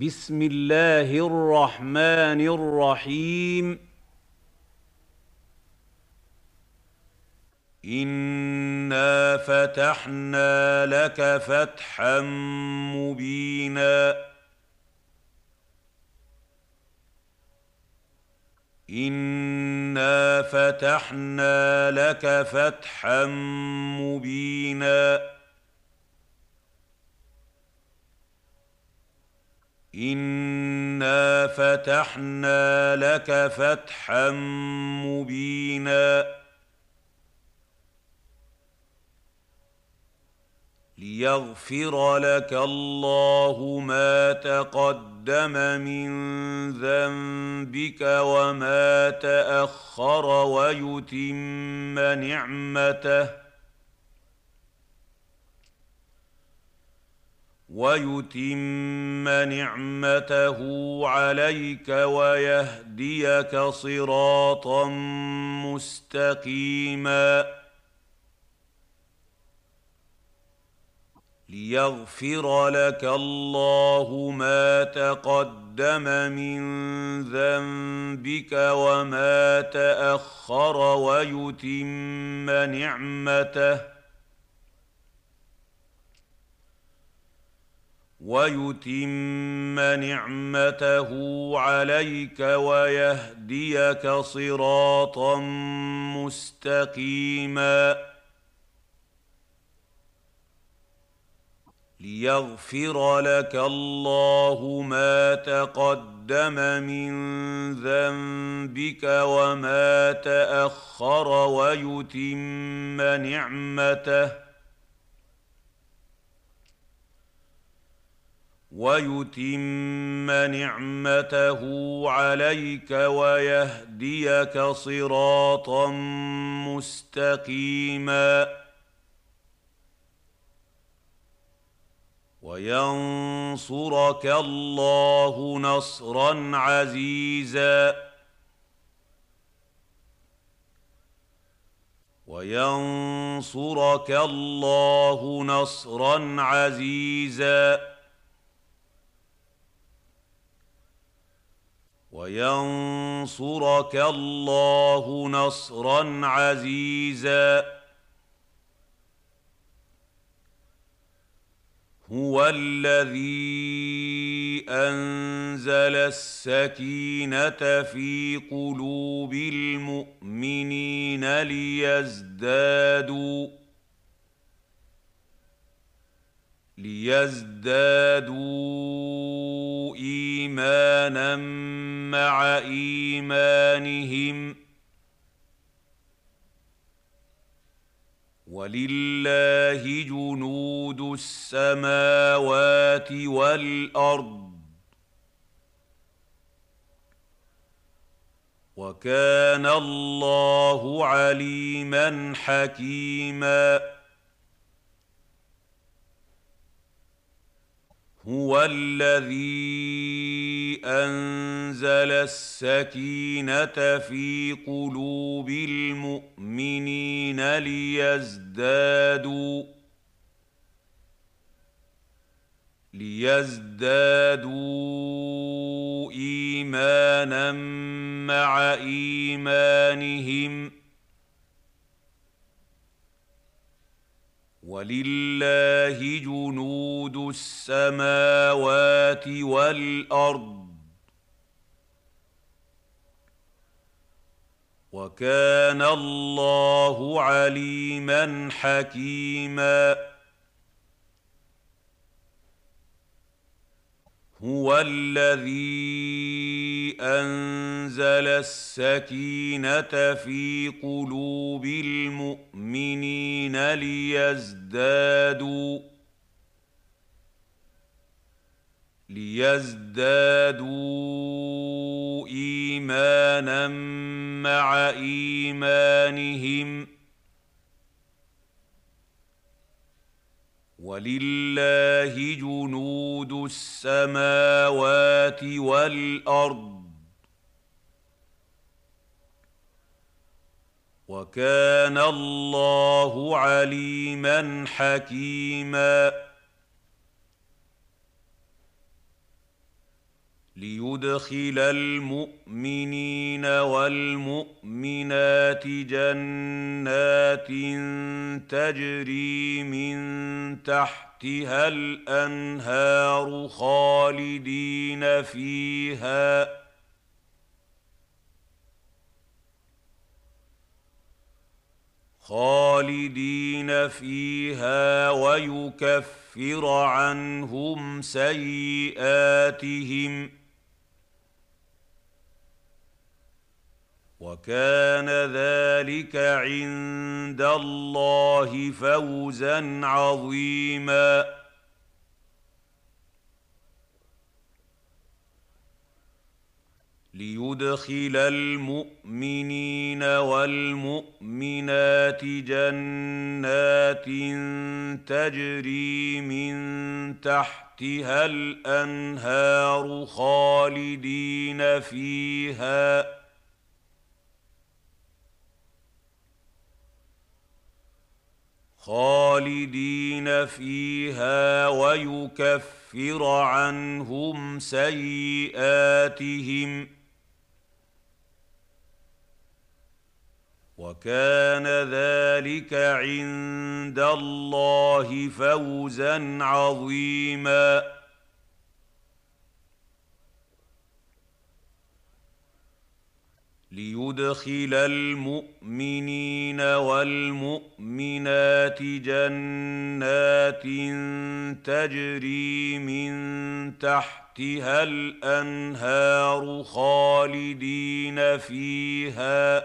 بسم الله الرحمن الرحيم. انا فتحنا لك فتحا مبينا. انا فتحنا لك فتحا مبينا. انا فتحنا لك فتحا مبينا ليغفر لك الله ما تقدم من ذنبك وما تاخر ويتم نعمته ويتم نعمته عليك ويهديك صراطا مستقيما. ليغفر لك الله ما تقدم من ذنبك وما تأخر ويتم نعمته. ويتم نعمته عليك ويهديك صراطا مستقيما. ليغفر لك الله ما تقدم من ذنبك وما تأخر ويتم نعمته. ويتم نعمته عليك ويهديك صراطا مستقيما. وينصرك الله نصرا عزيزا. وينصرك الله نصرا عزيزا. وينصرك الله نصرا عزيزا. هو الذي أنزل السكينة في قلوب المؤمنين ليزدادوا ليزدادوا ايمانا مع ايمانهم ولله جنود السماوات والارض وكان الله عليما حكيما هو الذي أنزل السكينة في قلوب المؤمنين ليزدادوا ليزدادوا إيمانا مع إيمانهم ولله جنود السماوات والأرض وكان الله عليما حكيما هو الذي أنزل السكينة في قلوب المؤمنين ليزدادوا ليزدادوا إيمانا مع إيمانهم ولله جنود السماوات والأرض وكان الله عليما حكيما ليدخل المؤمنين والمؤمنات جنات تجري من تحتها الأنهار خالدين فيها. خالدين فيها ويكفر عنهم سيئاتهم. وكان ذلك عند الله فوزا عظيما. ليدخل المؤمنين والمؤمنات جنات تجري من تحتها الأنهار خالدين فيها. خالدين فيها ويكفر عنهم سيئاتهم. وكان ذلك عند الله فوزا عظيما. ليدخل المؤمنين والمؤمنات جنات تجري من تحتها الأنهار خالدين فيها.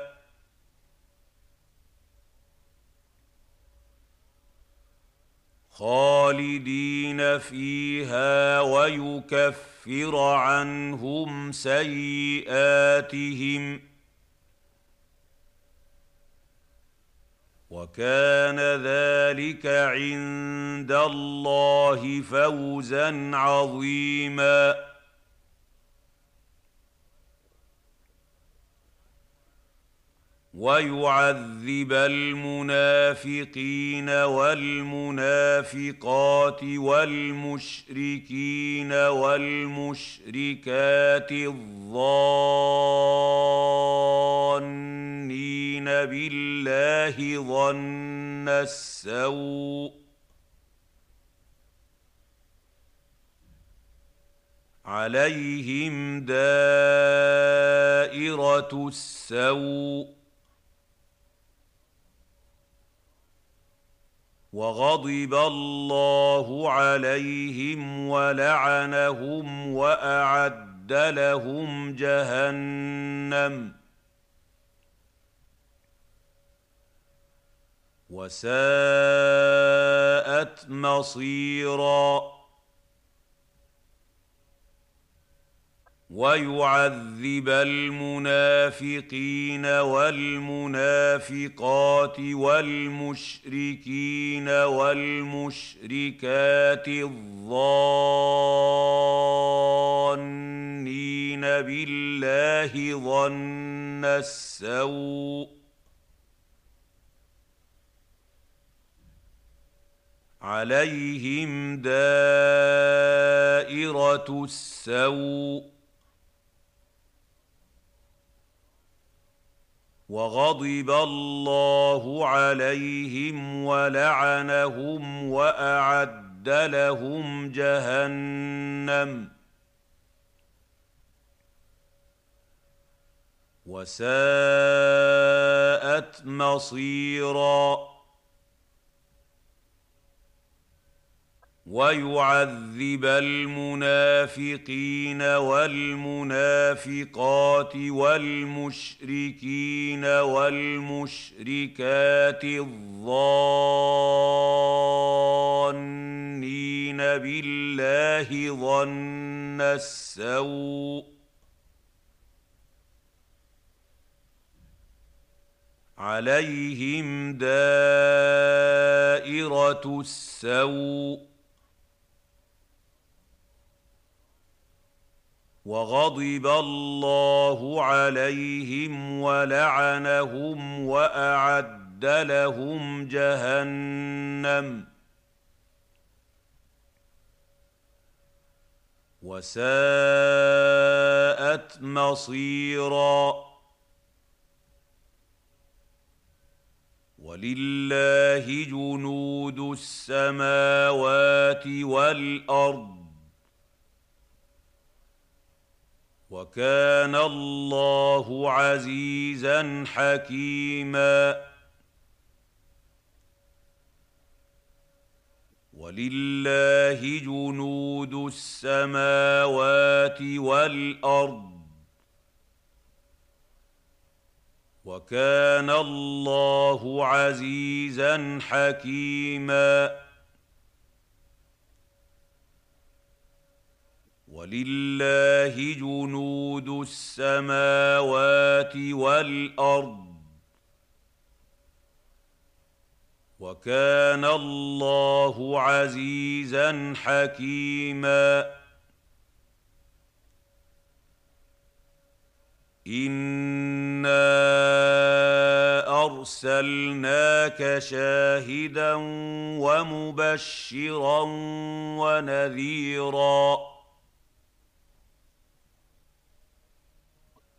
خالدين فيها ويكفر عنهم سيئاتهم. وكان ذلك عند الله فوزا عظيما. ويعذب المنافقين والمنافقات والمشركين والمشركات الظانين بالله ظن السوء عليهم دائرة السوء وغضب الله عليهم ولعنهم وأعد لهم جهنم. وساءت مصيرا. ويعذب المنافقين والمنافقات والمشركين والمشركات الظانين بالله ظن السوء عليهم دائرة السوء وغضب الله عليهم ولعنهم وأعد لهم جهنم. وساءت مصيرا. ويعذب المنافقين والمنافقات والمشركين والمشركات الظانين بالله ظن السوء عليهم دائرة السوء وغضب الله عليهم ولعنهم وأعد لهم جهنم. وساءت مصيرا. ولله جنود السماوات والأرض. وكان الله عزيزا حكيما. ولله جنود السماوات والأرض. وكان الله عزيزا حكيما. ولله جنود السماوات والأرض. وكان الله عزيزا حكيما. انا ارسلناك شاهدا ومبشرا ونذيرا.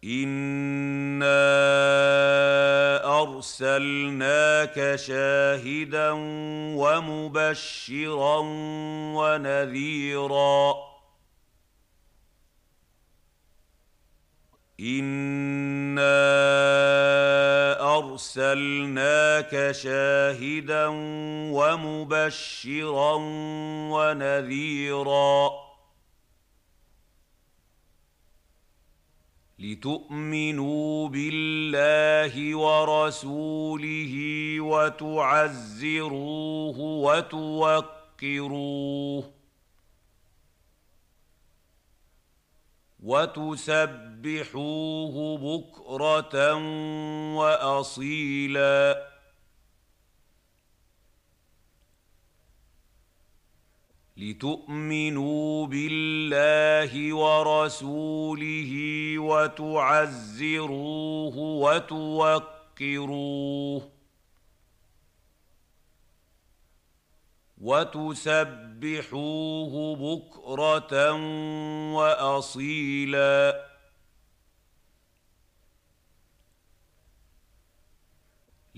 انا ارسلناك شاهدا ومبشرا ونذيرا انا ارسلناك شاهدا ومبشرا ونذيرا لتؤمنوا بالله ورسوله وتعزروه وتوقروه وتسبحوه بكرة وأصيلا لتؤمنوا بالله ورسوله وتعزروه وتوقروه وتسبحوه بكرة وأصيلا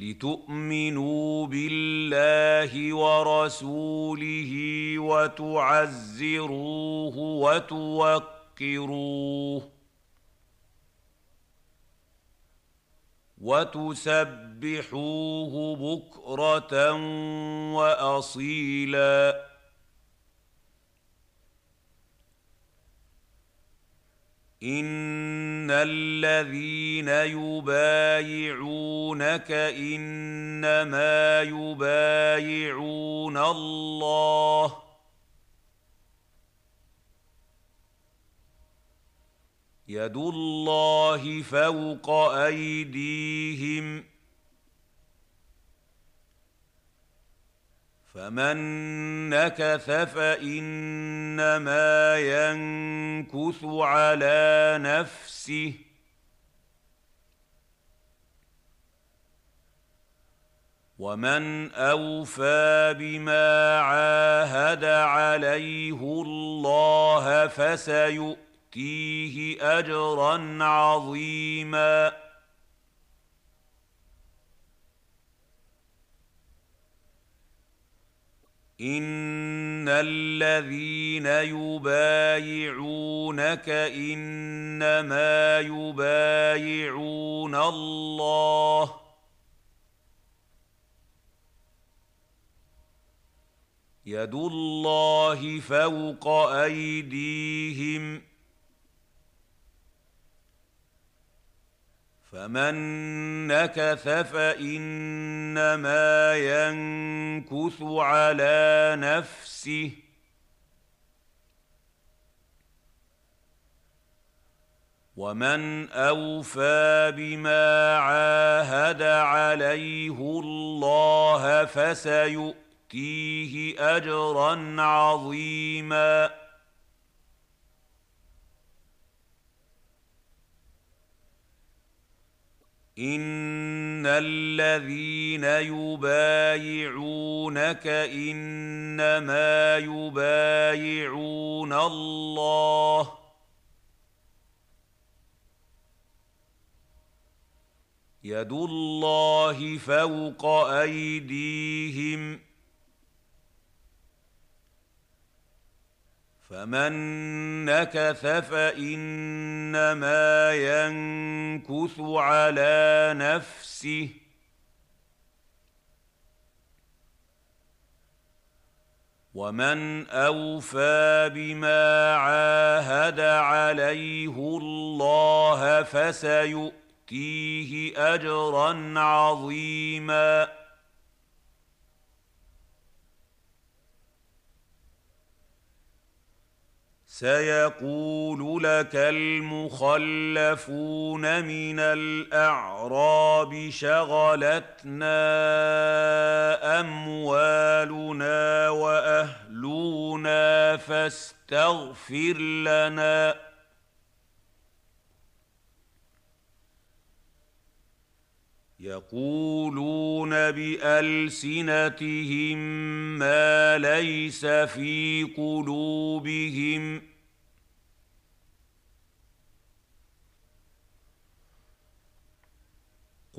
لتؤمنوا بالله ورسوله وتعزروه وتوقروه وتسبحوه بكرة وأصيلا ان الذين يبايعونك انما يبايعون الله يد الله فوق ايديهم فمن نكث فانما ينكث على نفسه ومن اوفى بما عاهد عليه الله فسيؤتي يؤتيه اجرا عظيما ان الذين يبايعونك انما يبايعون الله يد الله فوق ايديهم فمن نكث فانما ينكث على نفسه ومن اوفى بما عاهد عليه الله فسيؤتيه اجرا عظيما ان الذين يبايعونك انما يبايعون الله يد الله فوق ايديهم فمن نكث فانما ينكث على نفسه ومن اوفى بما عاهد عليه الله فسيؤتيه اجرا عظيما سيقول لك المخلفون من الأعراب شغلتنا أموالنا وأهلنا فاستغفر لنا. يقولون بألسنتهم ما ليس في قلوبهم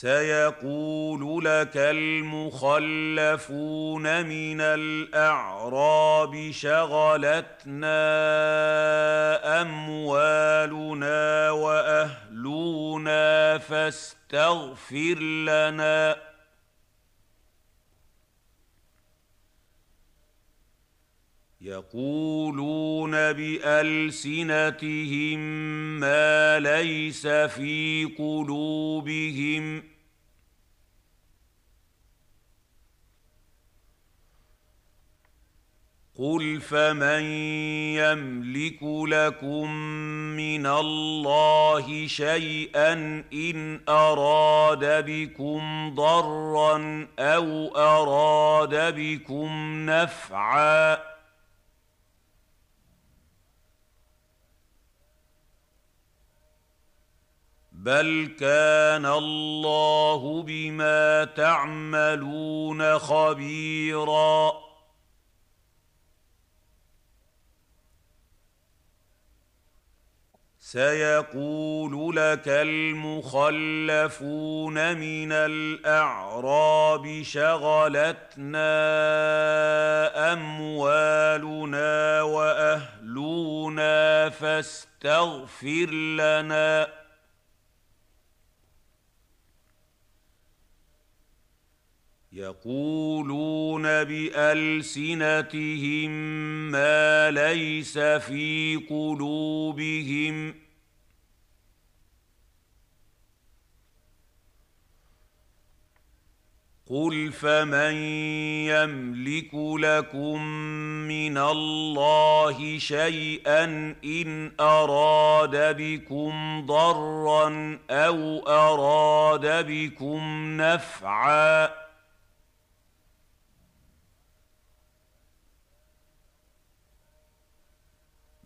سيقول لك المخلفون من الأعراب شغلتنا أموالنا وأهلنا فاستغفر لنا يقولون بألسنتهم ما ليس في قلوبهم. قل فمن يملك لكم من الله شيئا ان اراد بكم ضرا أو اراد بكم نفعا بل كان الله بما تعملون خبيرا سيقول لك المخلفون من الاعراب شغلتنا اموالنا واهلنا فاستغفر لنا يقولون بألسنتهم ما ليس في قلوبهم. قل فمن يملك لكم من الله شيئا ان اراد بكم ضرا أو اراد بكم نفعا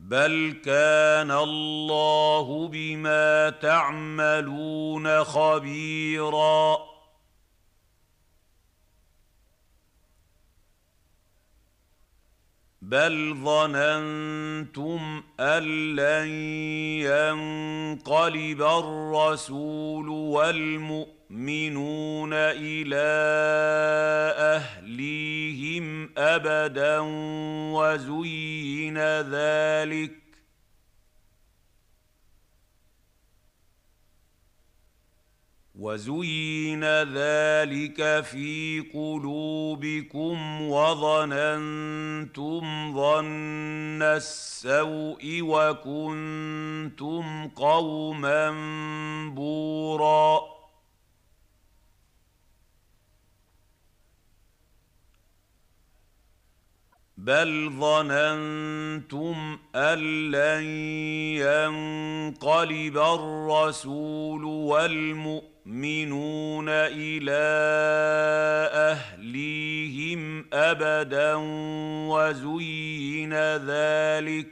بل كان الله بما تعملون خبيرا بل ظننتم ان لن ينقلب الرسول والمؤمنون إلى اهليهم ابدا وزين ذلك وزين ذلك في قلوبكم وظننتم ظن السوء وكنتم قوما بورا. بل ظننتم أن لن ينقلب الرسول والمؤمنون إلى أهليهم أبدا وزين ذلك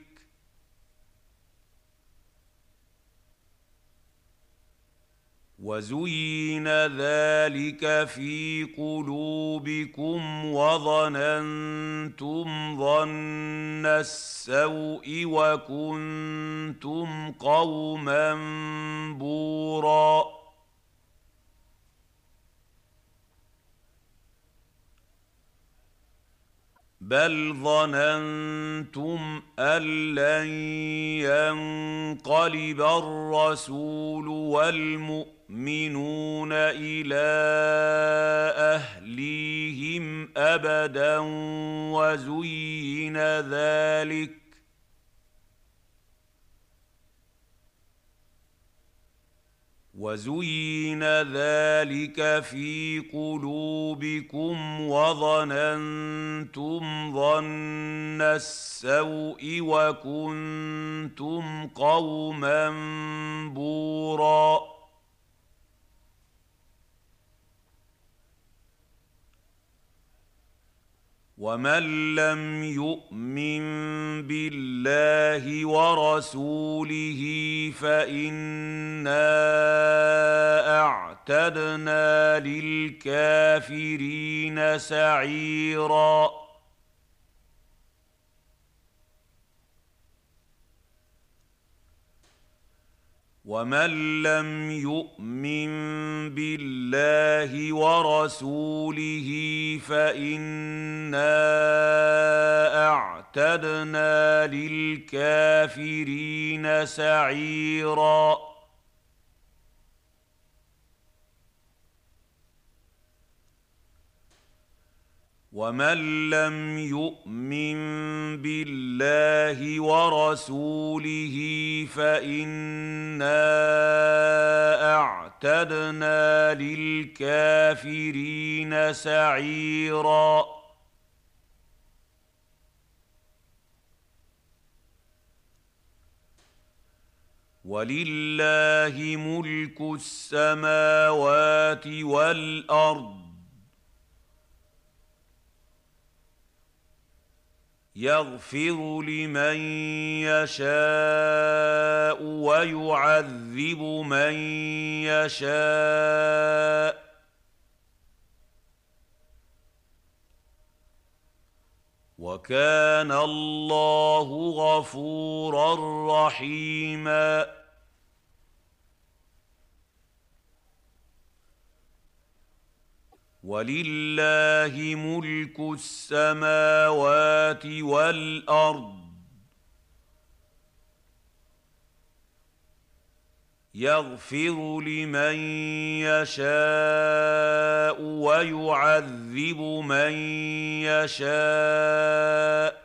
وزين ذلك في قلوبكم وظننتم ظن السوء وكنتم قوما بوراً بل ظننتم ان لن ينقلب الرسول والمؤمنون إلى اهليهم ابدا وزين ذلك وزين ذلك في قلوبكم وظننتم ظن السوء وكنتم قوما بوراً ومن لم يؤمن بالله ورسوله فإنا أعتدنا للكافرين سعيرا ومن لم يؤمن بالله ورسوله فإنا أعتدنا للكافرين سعيرا ومن لم يؤمن بالله ورسوله فإنا أعتدنا للكافرين سعيرا. ولله ملك السماوات والأرض يغفر لمن يشاء ويعذب من يشاء وكان الله غفورا رحيما ولله ملك السماوات والأرض. يغفر لمن يشاء ويعذب من يشاء.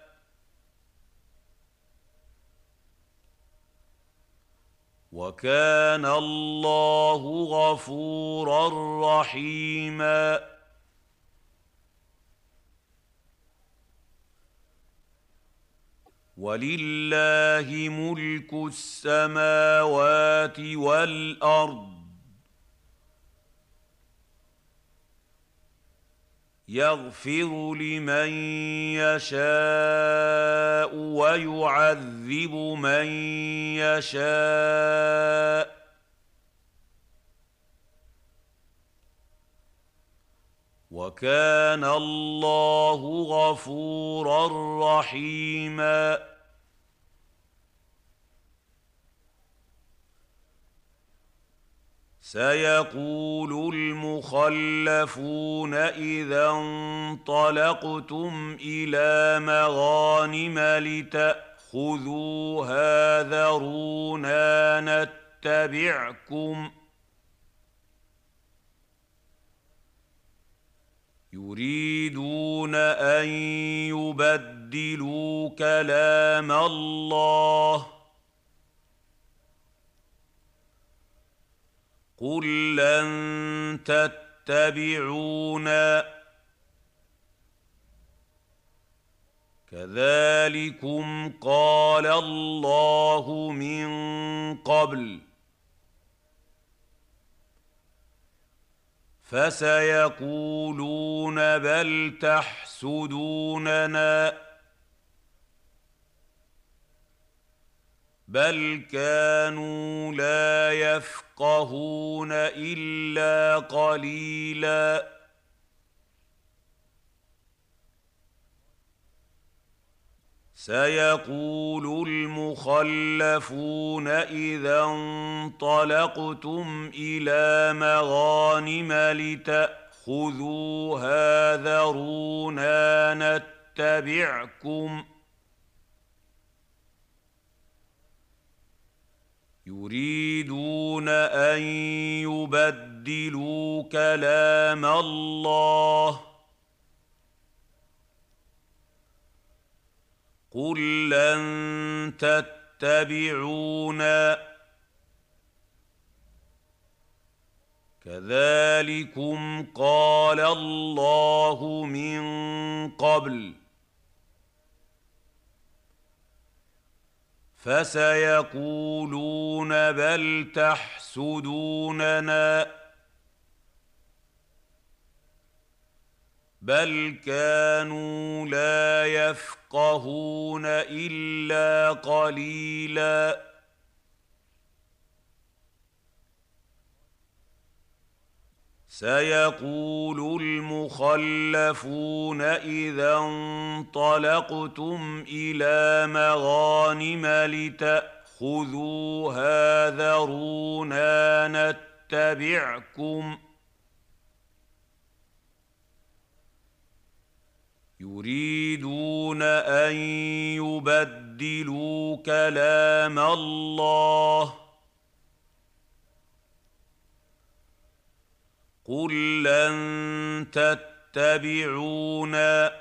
وكان الله غفورا رحيما. ولله ملك السماوات والأرض. يغفر لمن يشاء ويعذب من يشاء وكان الله غفورا رحيما سيقول المخلفون إذا انطلقتم إلى مغانم لتاخذوها ذرونا نتبعكم. يريدون أن يبدلوا كلام الله قل لن تتبعونا كذلكم قال الله من قبل فسيقولون بل تحسدوننا بل كانوا لا يفقهون الا قليلا سيقول المخلفون اذا انطلقتم إلى مغانم لتاخذوها ذرونا نتبعكم يريدون أن يبدلوا كلام الله. قل لن تتبعونا كذلكم قال الله من قبل. فسيقولون بل تحسدوننا. بل كانوا لا يفقهون إلا قليلا. سيقول المخلفون إذا انطلقتم إلى مغانم لتاخذوها ذرونا نتبعكم. يريدون أن يبدلوا كلام الله قل لن تتبعونا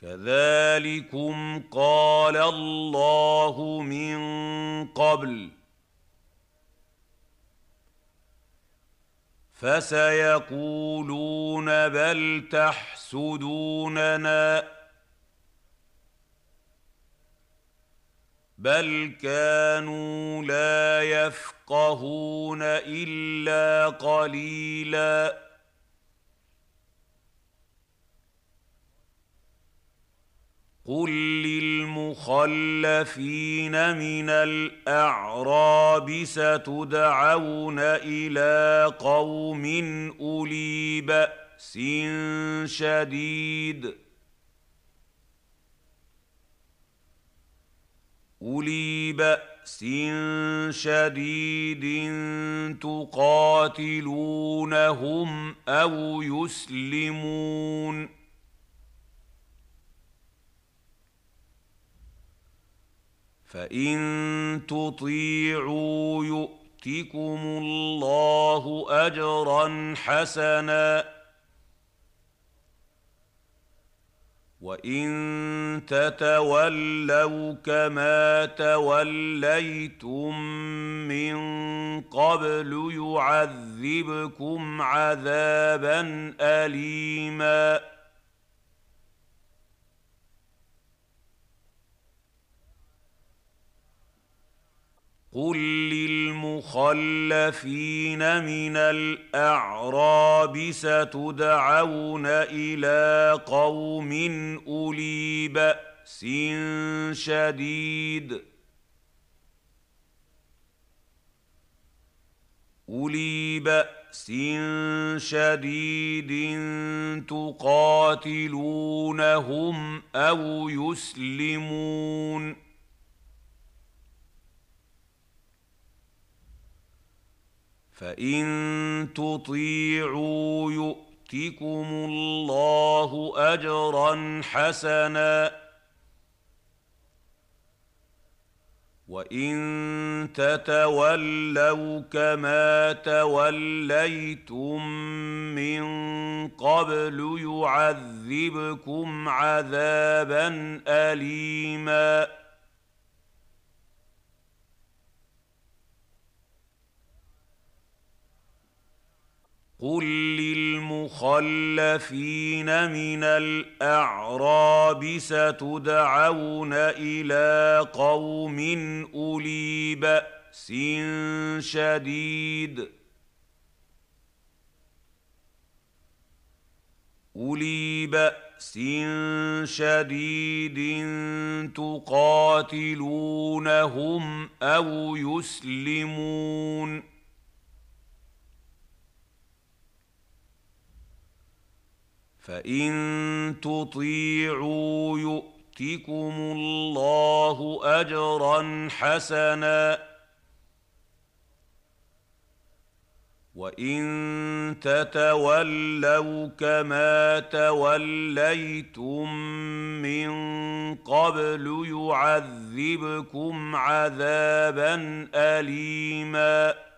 كذلكم قال الله من قبل فسيقولون بل تحسدوننا بل كانوا لا يفقهون الا قليلا قل للمخلفين من الاعراب ستدعون إلى قوم اولي باس شديد اولي باس شديد تقاتلونهم أو يسلمون فان تطيعوا يؤتكم الله اجرا حسنا وان تتولوا كما توليتم من قبل يعذبكم عذابا اليما قل للمخلفين من الاعراب ستدعون إلى قوم اولي باس شديد اولي باس شديد تقاتلونهم أو يسلمون فان تطيعوا يؤتكم الله اجرا حسنا وان تتولوا كما توليتم من قبل يعذبكم عذابا اليما قل للمخلفين من الاعراب ستدعون إلى قوم اولي باس شديد اولي باس شديد تقاتلونهم أو يسلمون فان تطيعوا يؤتكم الله اجرا حسنا وان تتولوا كما توليتم من قبل يعذبكم عذابا اليما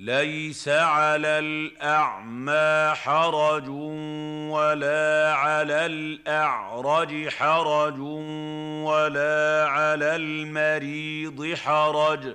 ليس على الأعمى حرج ولا على الأعرج حرج ولا على المريض حرج.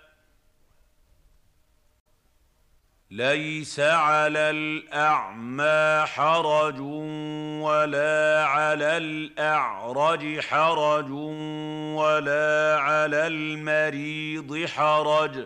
ليس على الأعمى حرج ولا على الأعرج حرج ولا على المريض حرج.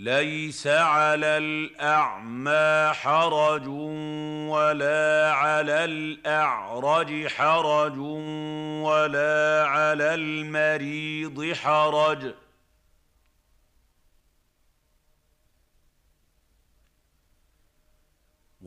ليس على الأعمى حرج ولا على الأعرج حرج ولا على المريض حرج.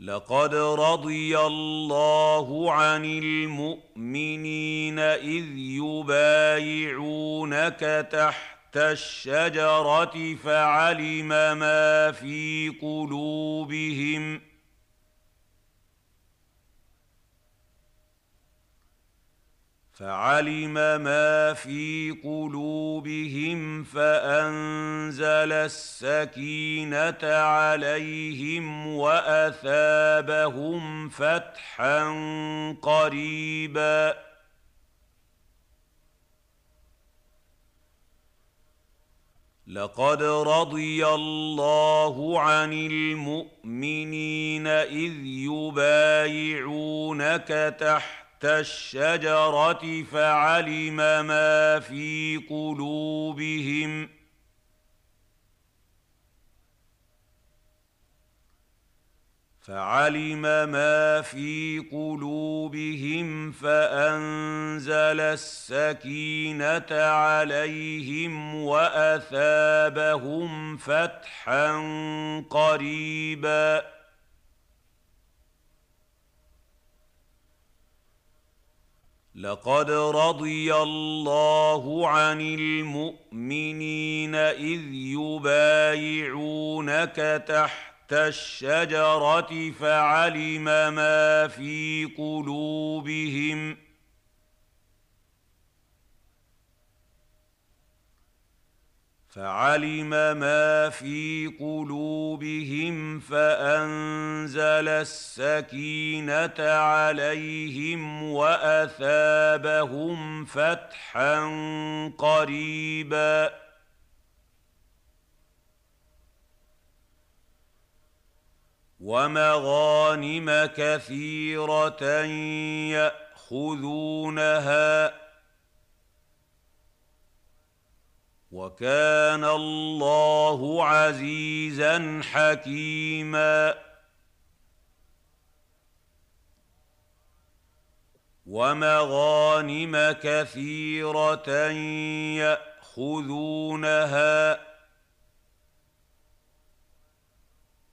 لقد رضي الله عن المؤمنين إذ يبايعونك تحت الشجرة فعلم ما في قلوبهم فعلم ما في قلوبهم فأنزل السكينة عليهم وأثابهم فتحا قريبا. لقد رضي الله عن المؤمنين إذ يبايعونك تحت تحت الشجرة فعلم ما في قلوبهم. فعلم ما في قلوبهم فأنزل السكينة عليهم وأثابهم فتحا قريبا. لقد رضي الله عن المؤمنين إذ يبايعونك تحت الشجرة فعلم ما في قلوبهم فعلم ما في قلوبهم فأنزل السكينة عليهم وأثابهم فتحا قريبا. ومغانم كثيرة يأخذونها وكان الله عزيزا حكيما. ومغانم كثيرة يأخذونها.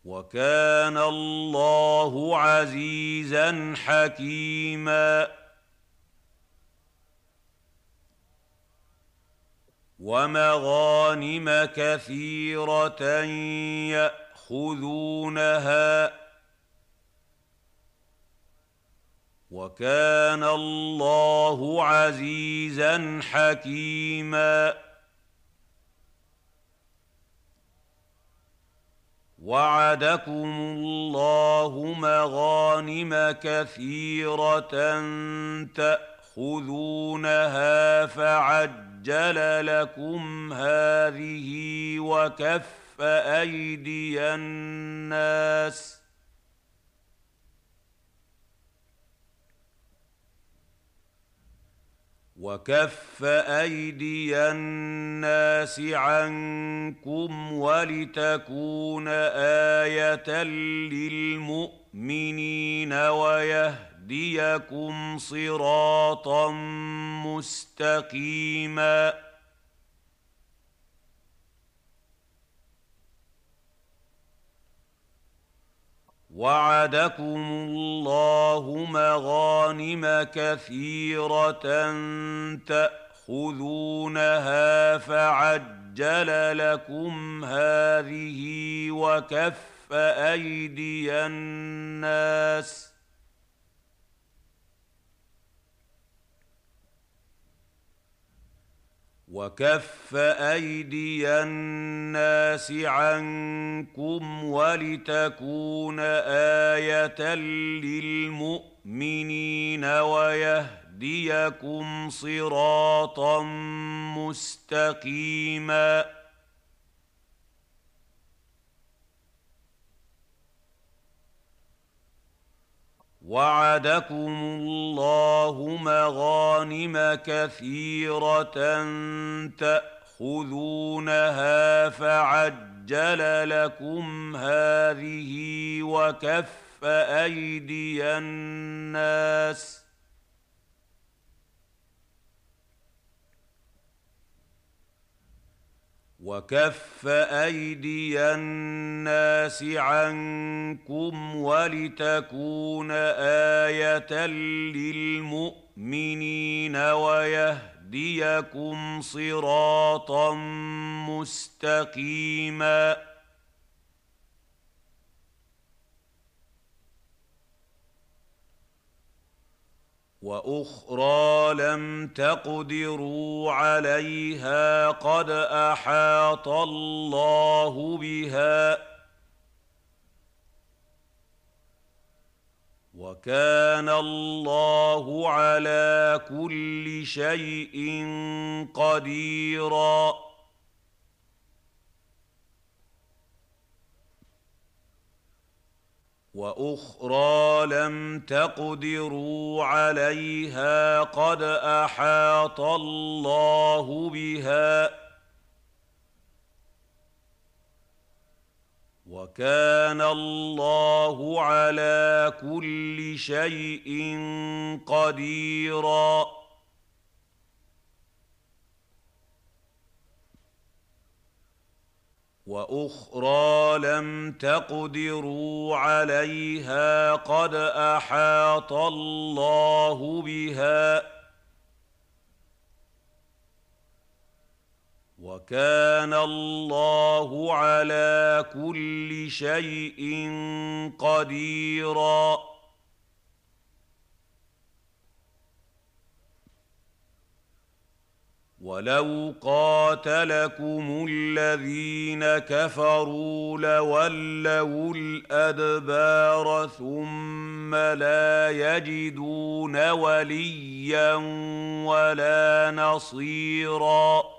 وكان الله عزيزا حكيما. ومغانم كثيرة يأخذونها. وكان الله عزيزا حكيما. وعدكم الله مغانم كثيرة تأخذونها فعد عجل لكم هذه وكف أيدي الناس وكف أيدي الناس عنكم ولتكون آية للمؤمنين ويهدي ليهديكم صراطا مستقيما. وعدكم الله مغانم كثيرة تأخذونها فعجل لكم هذه وكف أيدي الناس وكف ايدي الناس عنكم ولتكون إيه للمؤمنين ويهديكم صراطا مستقيما وعدكم الله مغانم كثيرة تأخذونها فعجل لكم هذه وكف أيدي الناس وكف ايدي الناس عنكم ولتكون إيه للمؤمنين ويهديكم صراطا مستقيما وأخرى لم تقدروا عليها قد أحاط الله بها وكان الله على كل شيء قديرا وأخرى لم تقدروا عليها قد أحاط الله بها وكان الله على كل شيء قديرا وأخرى لم تقدروا عليها قد أحاط الله بها وكان الله على كل شيء قديرا ولو قاتلكم الذين كفروا لولوا الادبار ثم لا يجدون وليا ولا نصيرا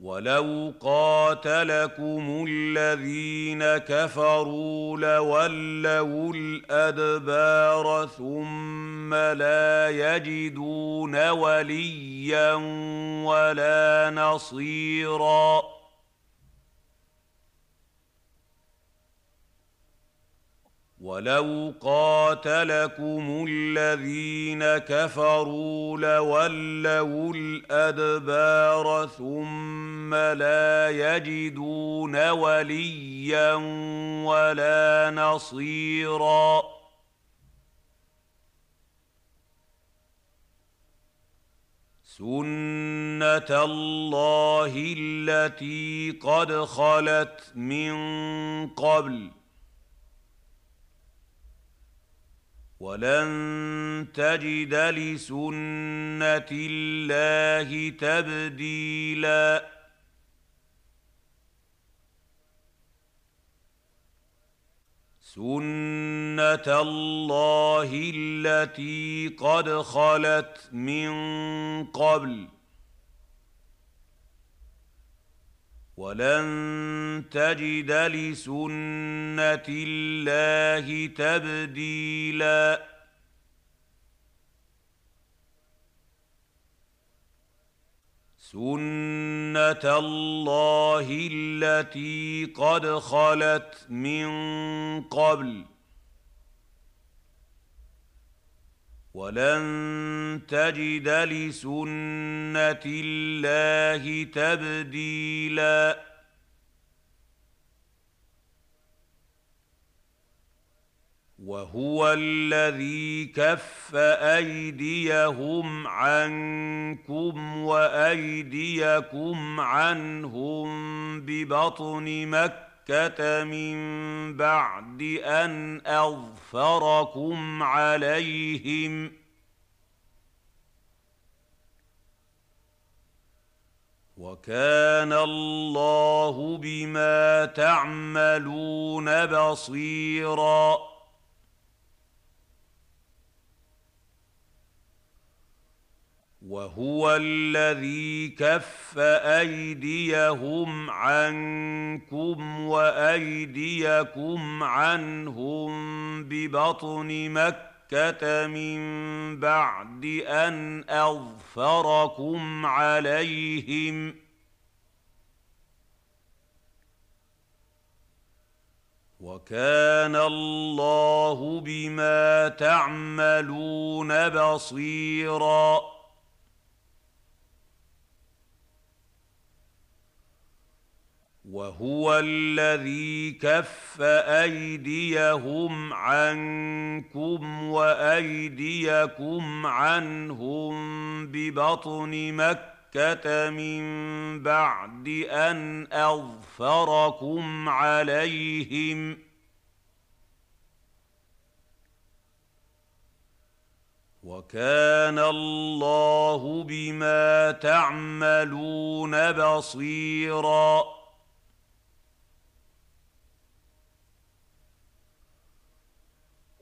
ولو قاتلكم الذين كفروا لولوا الادبار ثم لا يجدون وليا ولا نصيرا ولو قاتلكم الذين كفروا لولوا الادبار ثم لا يجدون وليا ولا نصيرا سنه الله التي قد خلت من قبل ولن تجد لسنة الله تبديلا. سنة الله التي قد خلت من قبل ولن تجد لسنة الله تبديلا. سنة الله التي قد خلت من قبل ولن تجد لسنة الله تبديلا. وهو الذي كف أيديهم عنكم وأيديكم عنهم ببطن مكة مكة من بعد أن أظفركم عليهم. وكان الله بما تعملون بصيراً. وهو الذي كف أيديهم عنكم وأيديكم عنهم ببطن مكة من بعد أن أظفركم عليهم وكان الله بما تعملون بصيراً وهو الذي كف أيديهم عنكم وأيديكم عنهم ببطن مكة من بعد أن أظفركم عليهم وكان الله بما تعملون بصيراً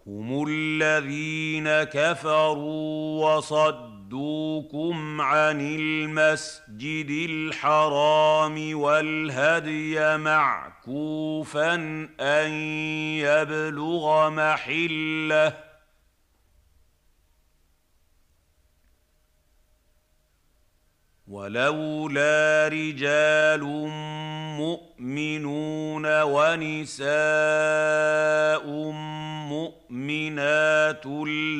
هم الذين كفروا وصدوكم عن المسجد الحرام والهدي معكوفا أن يبلغ محلة ولولا رجال مؤمنون ونساء مؤمنات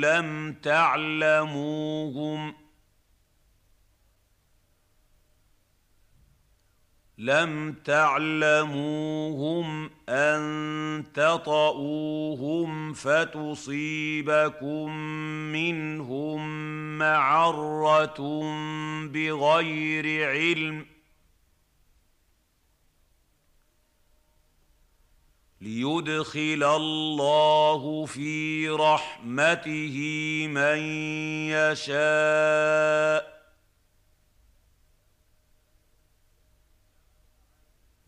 لم تعلموهم لم تعلموهم أن تطئوهم فتصيبكم منهم معرة بغير علم ليدخل الله في رحمته من يشاء.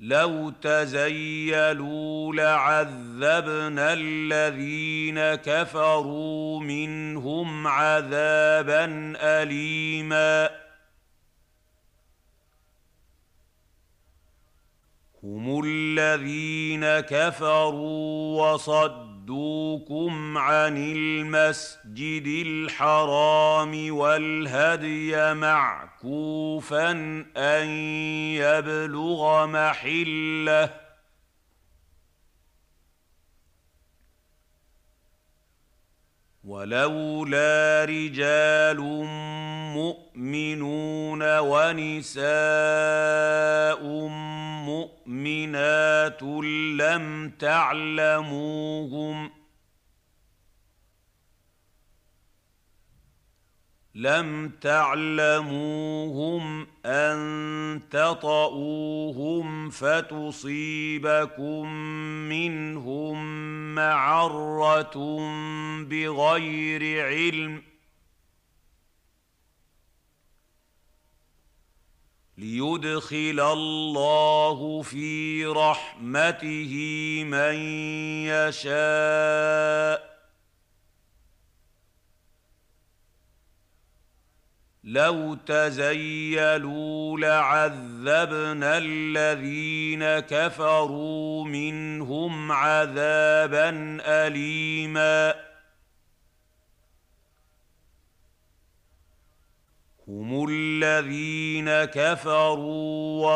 لو تزيلوا لعذبنا الذين كفروا منهم عذابا اليما هم الذين كفروا وصدوكم عن المسجد الحرام والهدي معكوفا ان يبلغ محله ولولا رجال مؤمنون ونساء مؤمنات لم تعلموهم لم تعلموهم أن تطئوهم فتصيبكم منهم معرة بغير علم. ليدخل الله في رحمته من يشاء. لو تزيلوا لعذبنا الذين كفروا منهم عذابا اليما هم الذين كفروا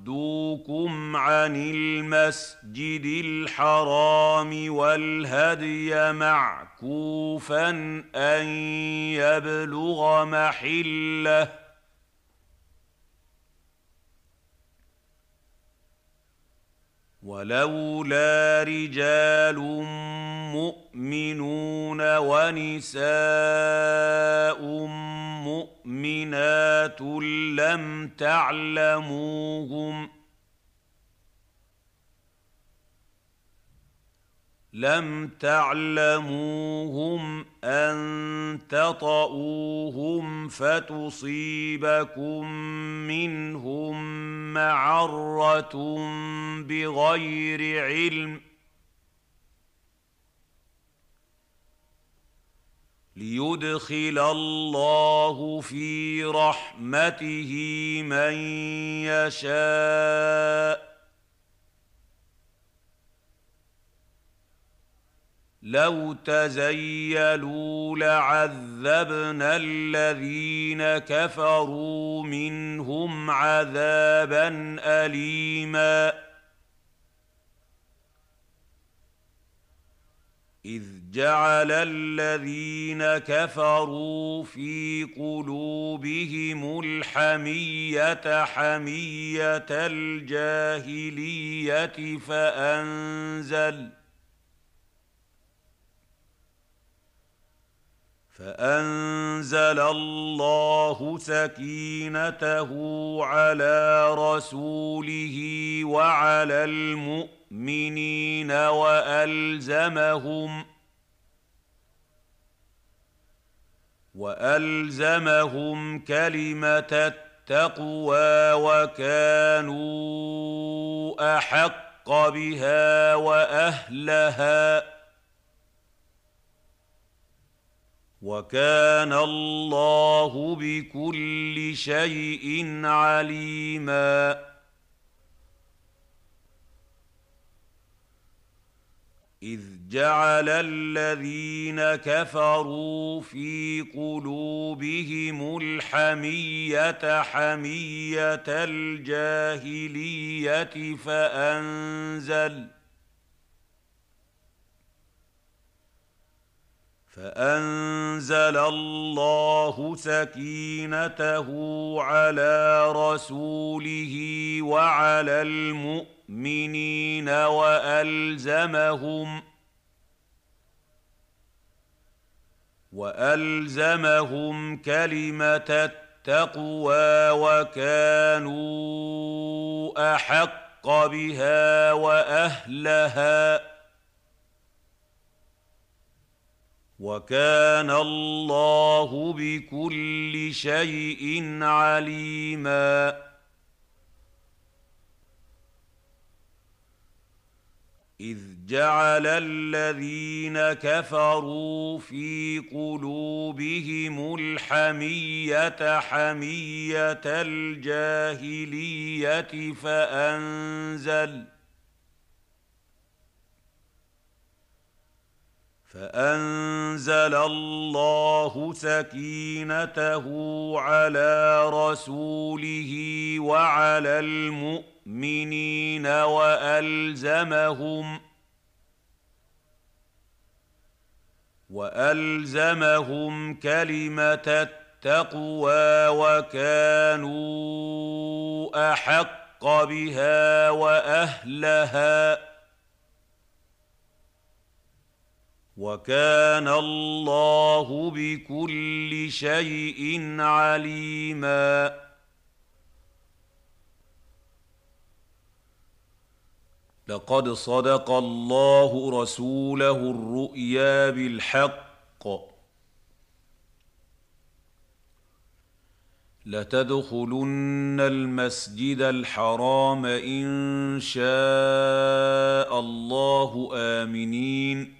وصدوكم عن المسجد الحرام والهدي معكوفا أن يبلغ محلة ولولا رجال مؤمنون ونساء مؤمنات لم تعلموهم لم تعلموهم أن تطئوهم فتصيبكم منهم معرة بغير علم ليدخل الله في رحمته من يشاء لو تزيلوا لعذبنا الذين كفروا منهم عذابا اليما اذ جعل الذين كفروا في قلوبهم الحميه حميه الجاهليه فانزل فأنزل الله سكينته على رسوله وعلى المؤمنين وألزمهم وألزمهم كلمة التقوى وكانوا أحق بها وأهلها وكان الله بكل شيء عليما. إذ جعل الذين كفروا في قلوبهم الحمية حمية الجاهلية فأنزل فأنزل الله سكينته على رسوله وعلى المؤمنين وألزمهم وألزمهم كلمة التقوى وكانوا أحق بها وأهلها وكان الله بكل شيء عليما. إذ جعل الذين كفروا في قلوبهم الحمية حمية الجاهلية فأنزل فأنزل الله سكينته على رسوله وعلى المؤمنين وألزمهم وألزمهم كلمة التقوى وكانوا أحق بها وأهلها وكان الله بكل شيء عليما. لقد صدق الله رسوله الرؤيا بالحق. لتدخلن المسجد الحرام إن شاء الله آمنين.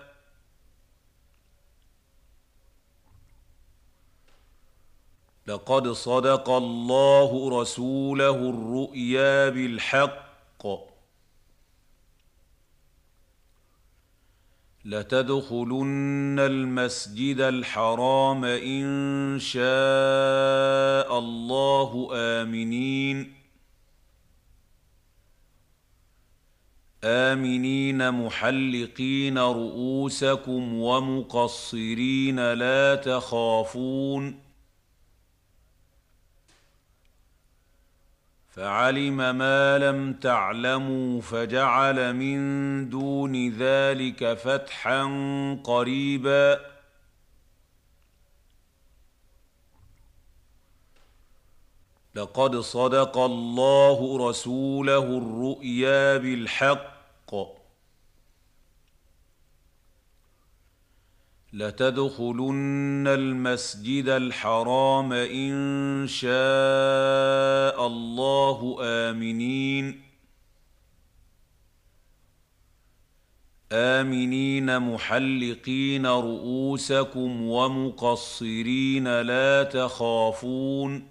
لقد صدق الله رسوله الرؤيا بالحق. لتدخلن المسجد الحرام إن شاء الله آمنين. آمنين محلقين رؤوسكم ومقصرين لا تخافون. فعلم ما لم تعلموا فجعل من دون ذلك فتحا قريبا. لقد صدق الله رسوله الرؤيا بالحق. لتدخلن المسجد الحرام إن شاء الله آمنين. آمنين محلقين رؤوسكم ومقصرين لا تخافون.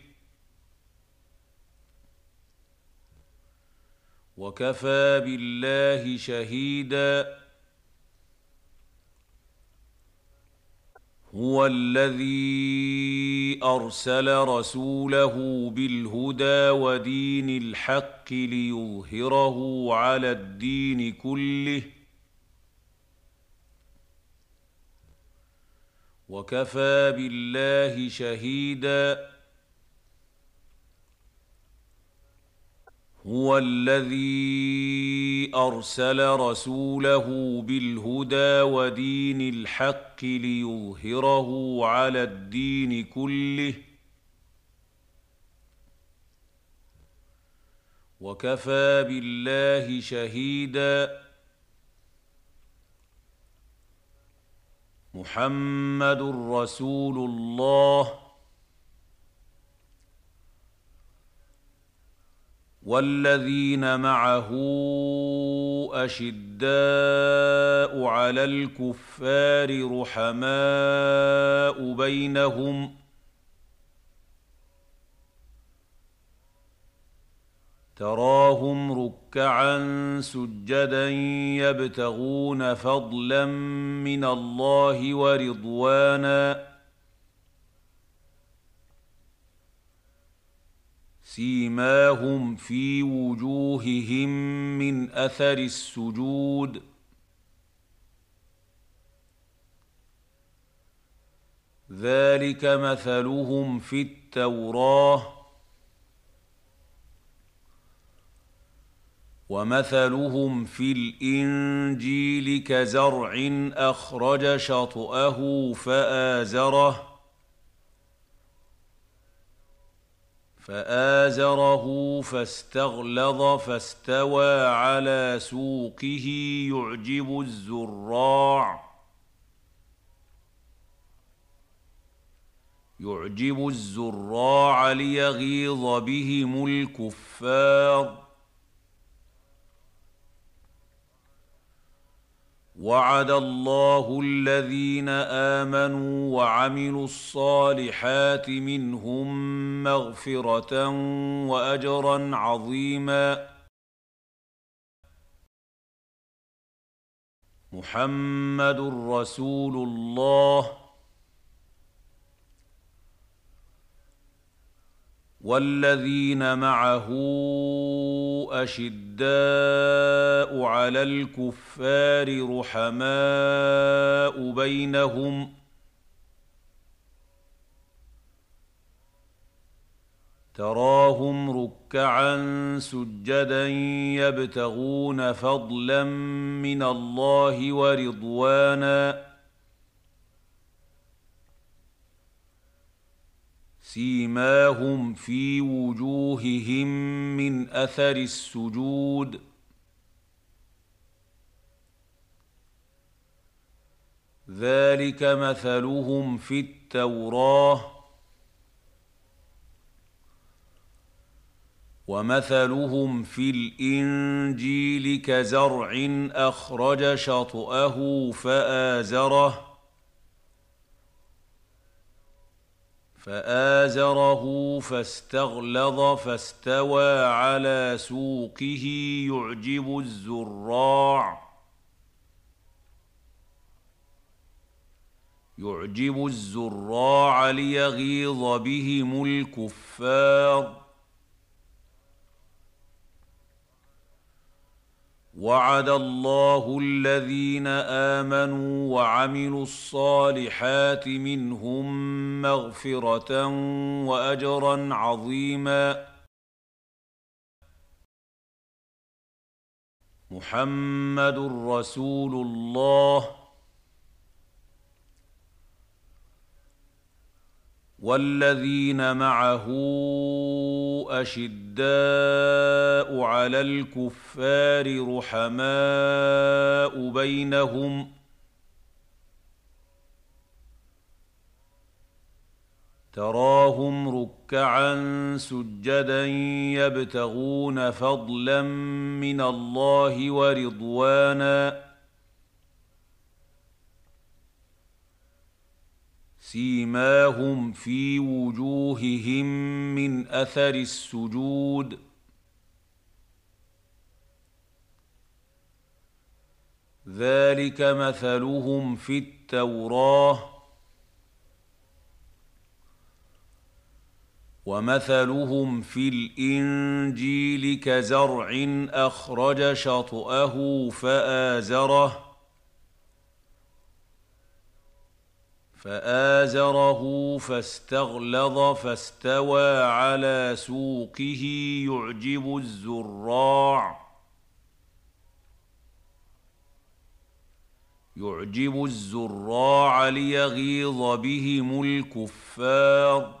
وكفى بالله شهيدا. هو الذي أرسل رسوله بالهدى ودين الحق ليظهره على الدين كله. وكفى بالله شهيدا. هو الذي أرسل رسوله بالهدى ودين الحق ليظهره على الدين كله وكفى بالله شهيدا محمد رسول الله والذين معه أشداء على الكفار رحماء بينهم تراهم ركعا سجدا يبتغون فضلا من الله ورضوانا سيماهم في وجوههم من أثر السجود. ذلك مثلهم في التوراه. ومثلهم في الإنجيل كزرع أخرج شطأه فآزره. فآزره فاستغلظ فاستوى على سوقه يعجب الزراع يعجب الزراع ليغيظ بهم الكفار وعد الله الذين آمنوا وعملوا الصالحات منهم مغفرة وأجرا عظيما. محمد رسول الله. والذين معه أشداء على الكفار رحماء بينهم تراهم ركعا سجدا يبتغون فضلا من الله ورضوانا سيماهم في وجوههم من أثر السجود. ذلك مثلهم في التوراه. ومثلهم في الإنجيل كزرع أخرج شطأه فآزره. فآزره فاستغلظ فاستوى على سوقه يعجب الزراع. يعجب الزراع ليغيظ بهم الكفار. وعد الله الذين آمنوا وعملوا الصالحات منهم مغفرة وأجرا عظيما. محمد رسول الله. والذين معه أشداء على الكفار رحماء بينهم تراهم ركعا سجدا يبتغون فضلا من الله ورضوانا سيماهم في وجوههم من أثر السجود. ذلك مثلهم في التوراه ومثلهم في الإنجيل كزرع أخرج شطأه فآزره. فآزره فاستغلظ فاستوى على سوقه يعجب الزراع. يعجب الزراع ليغيظ بهم الكفار.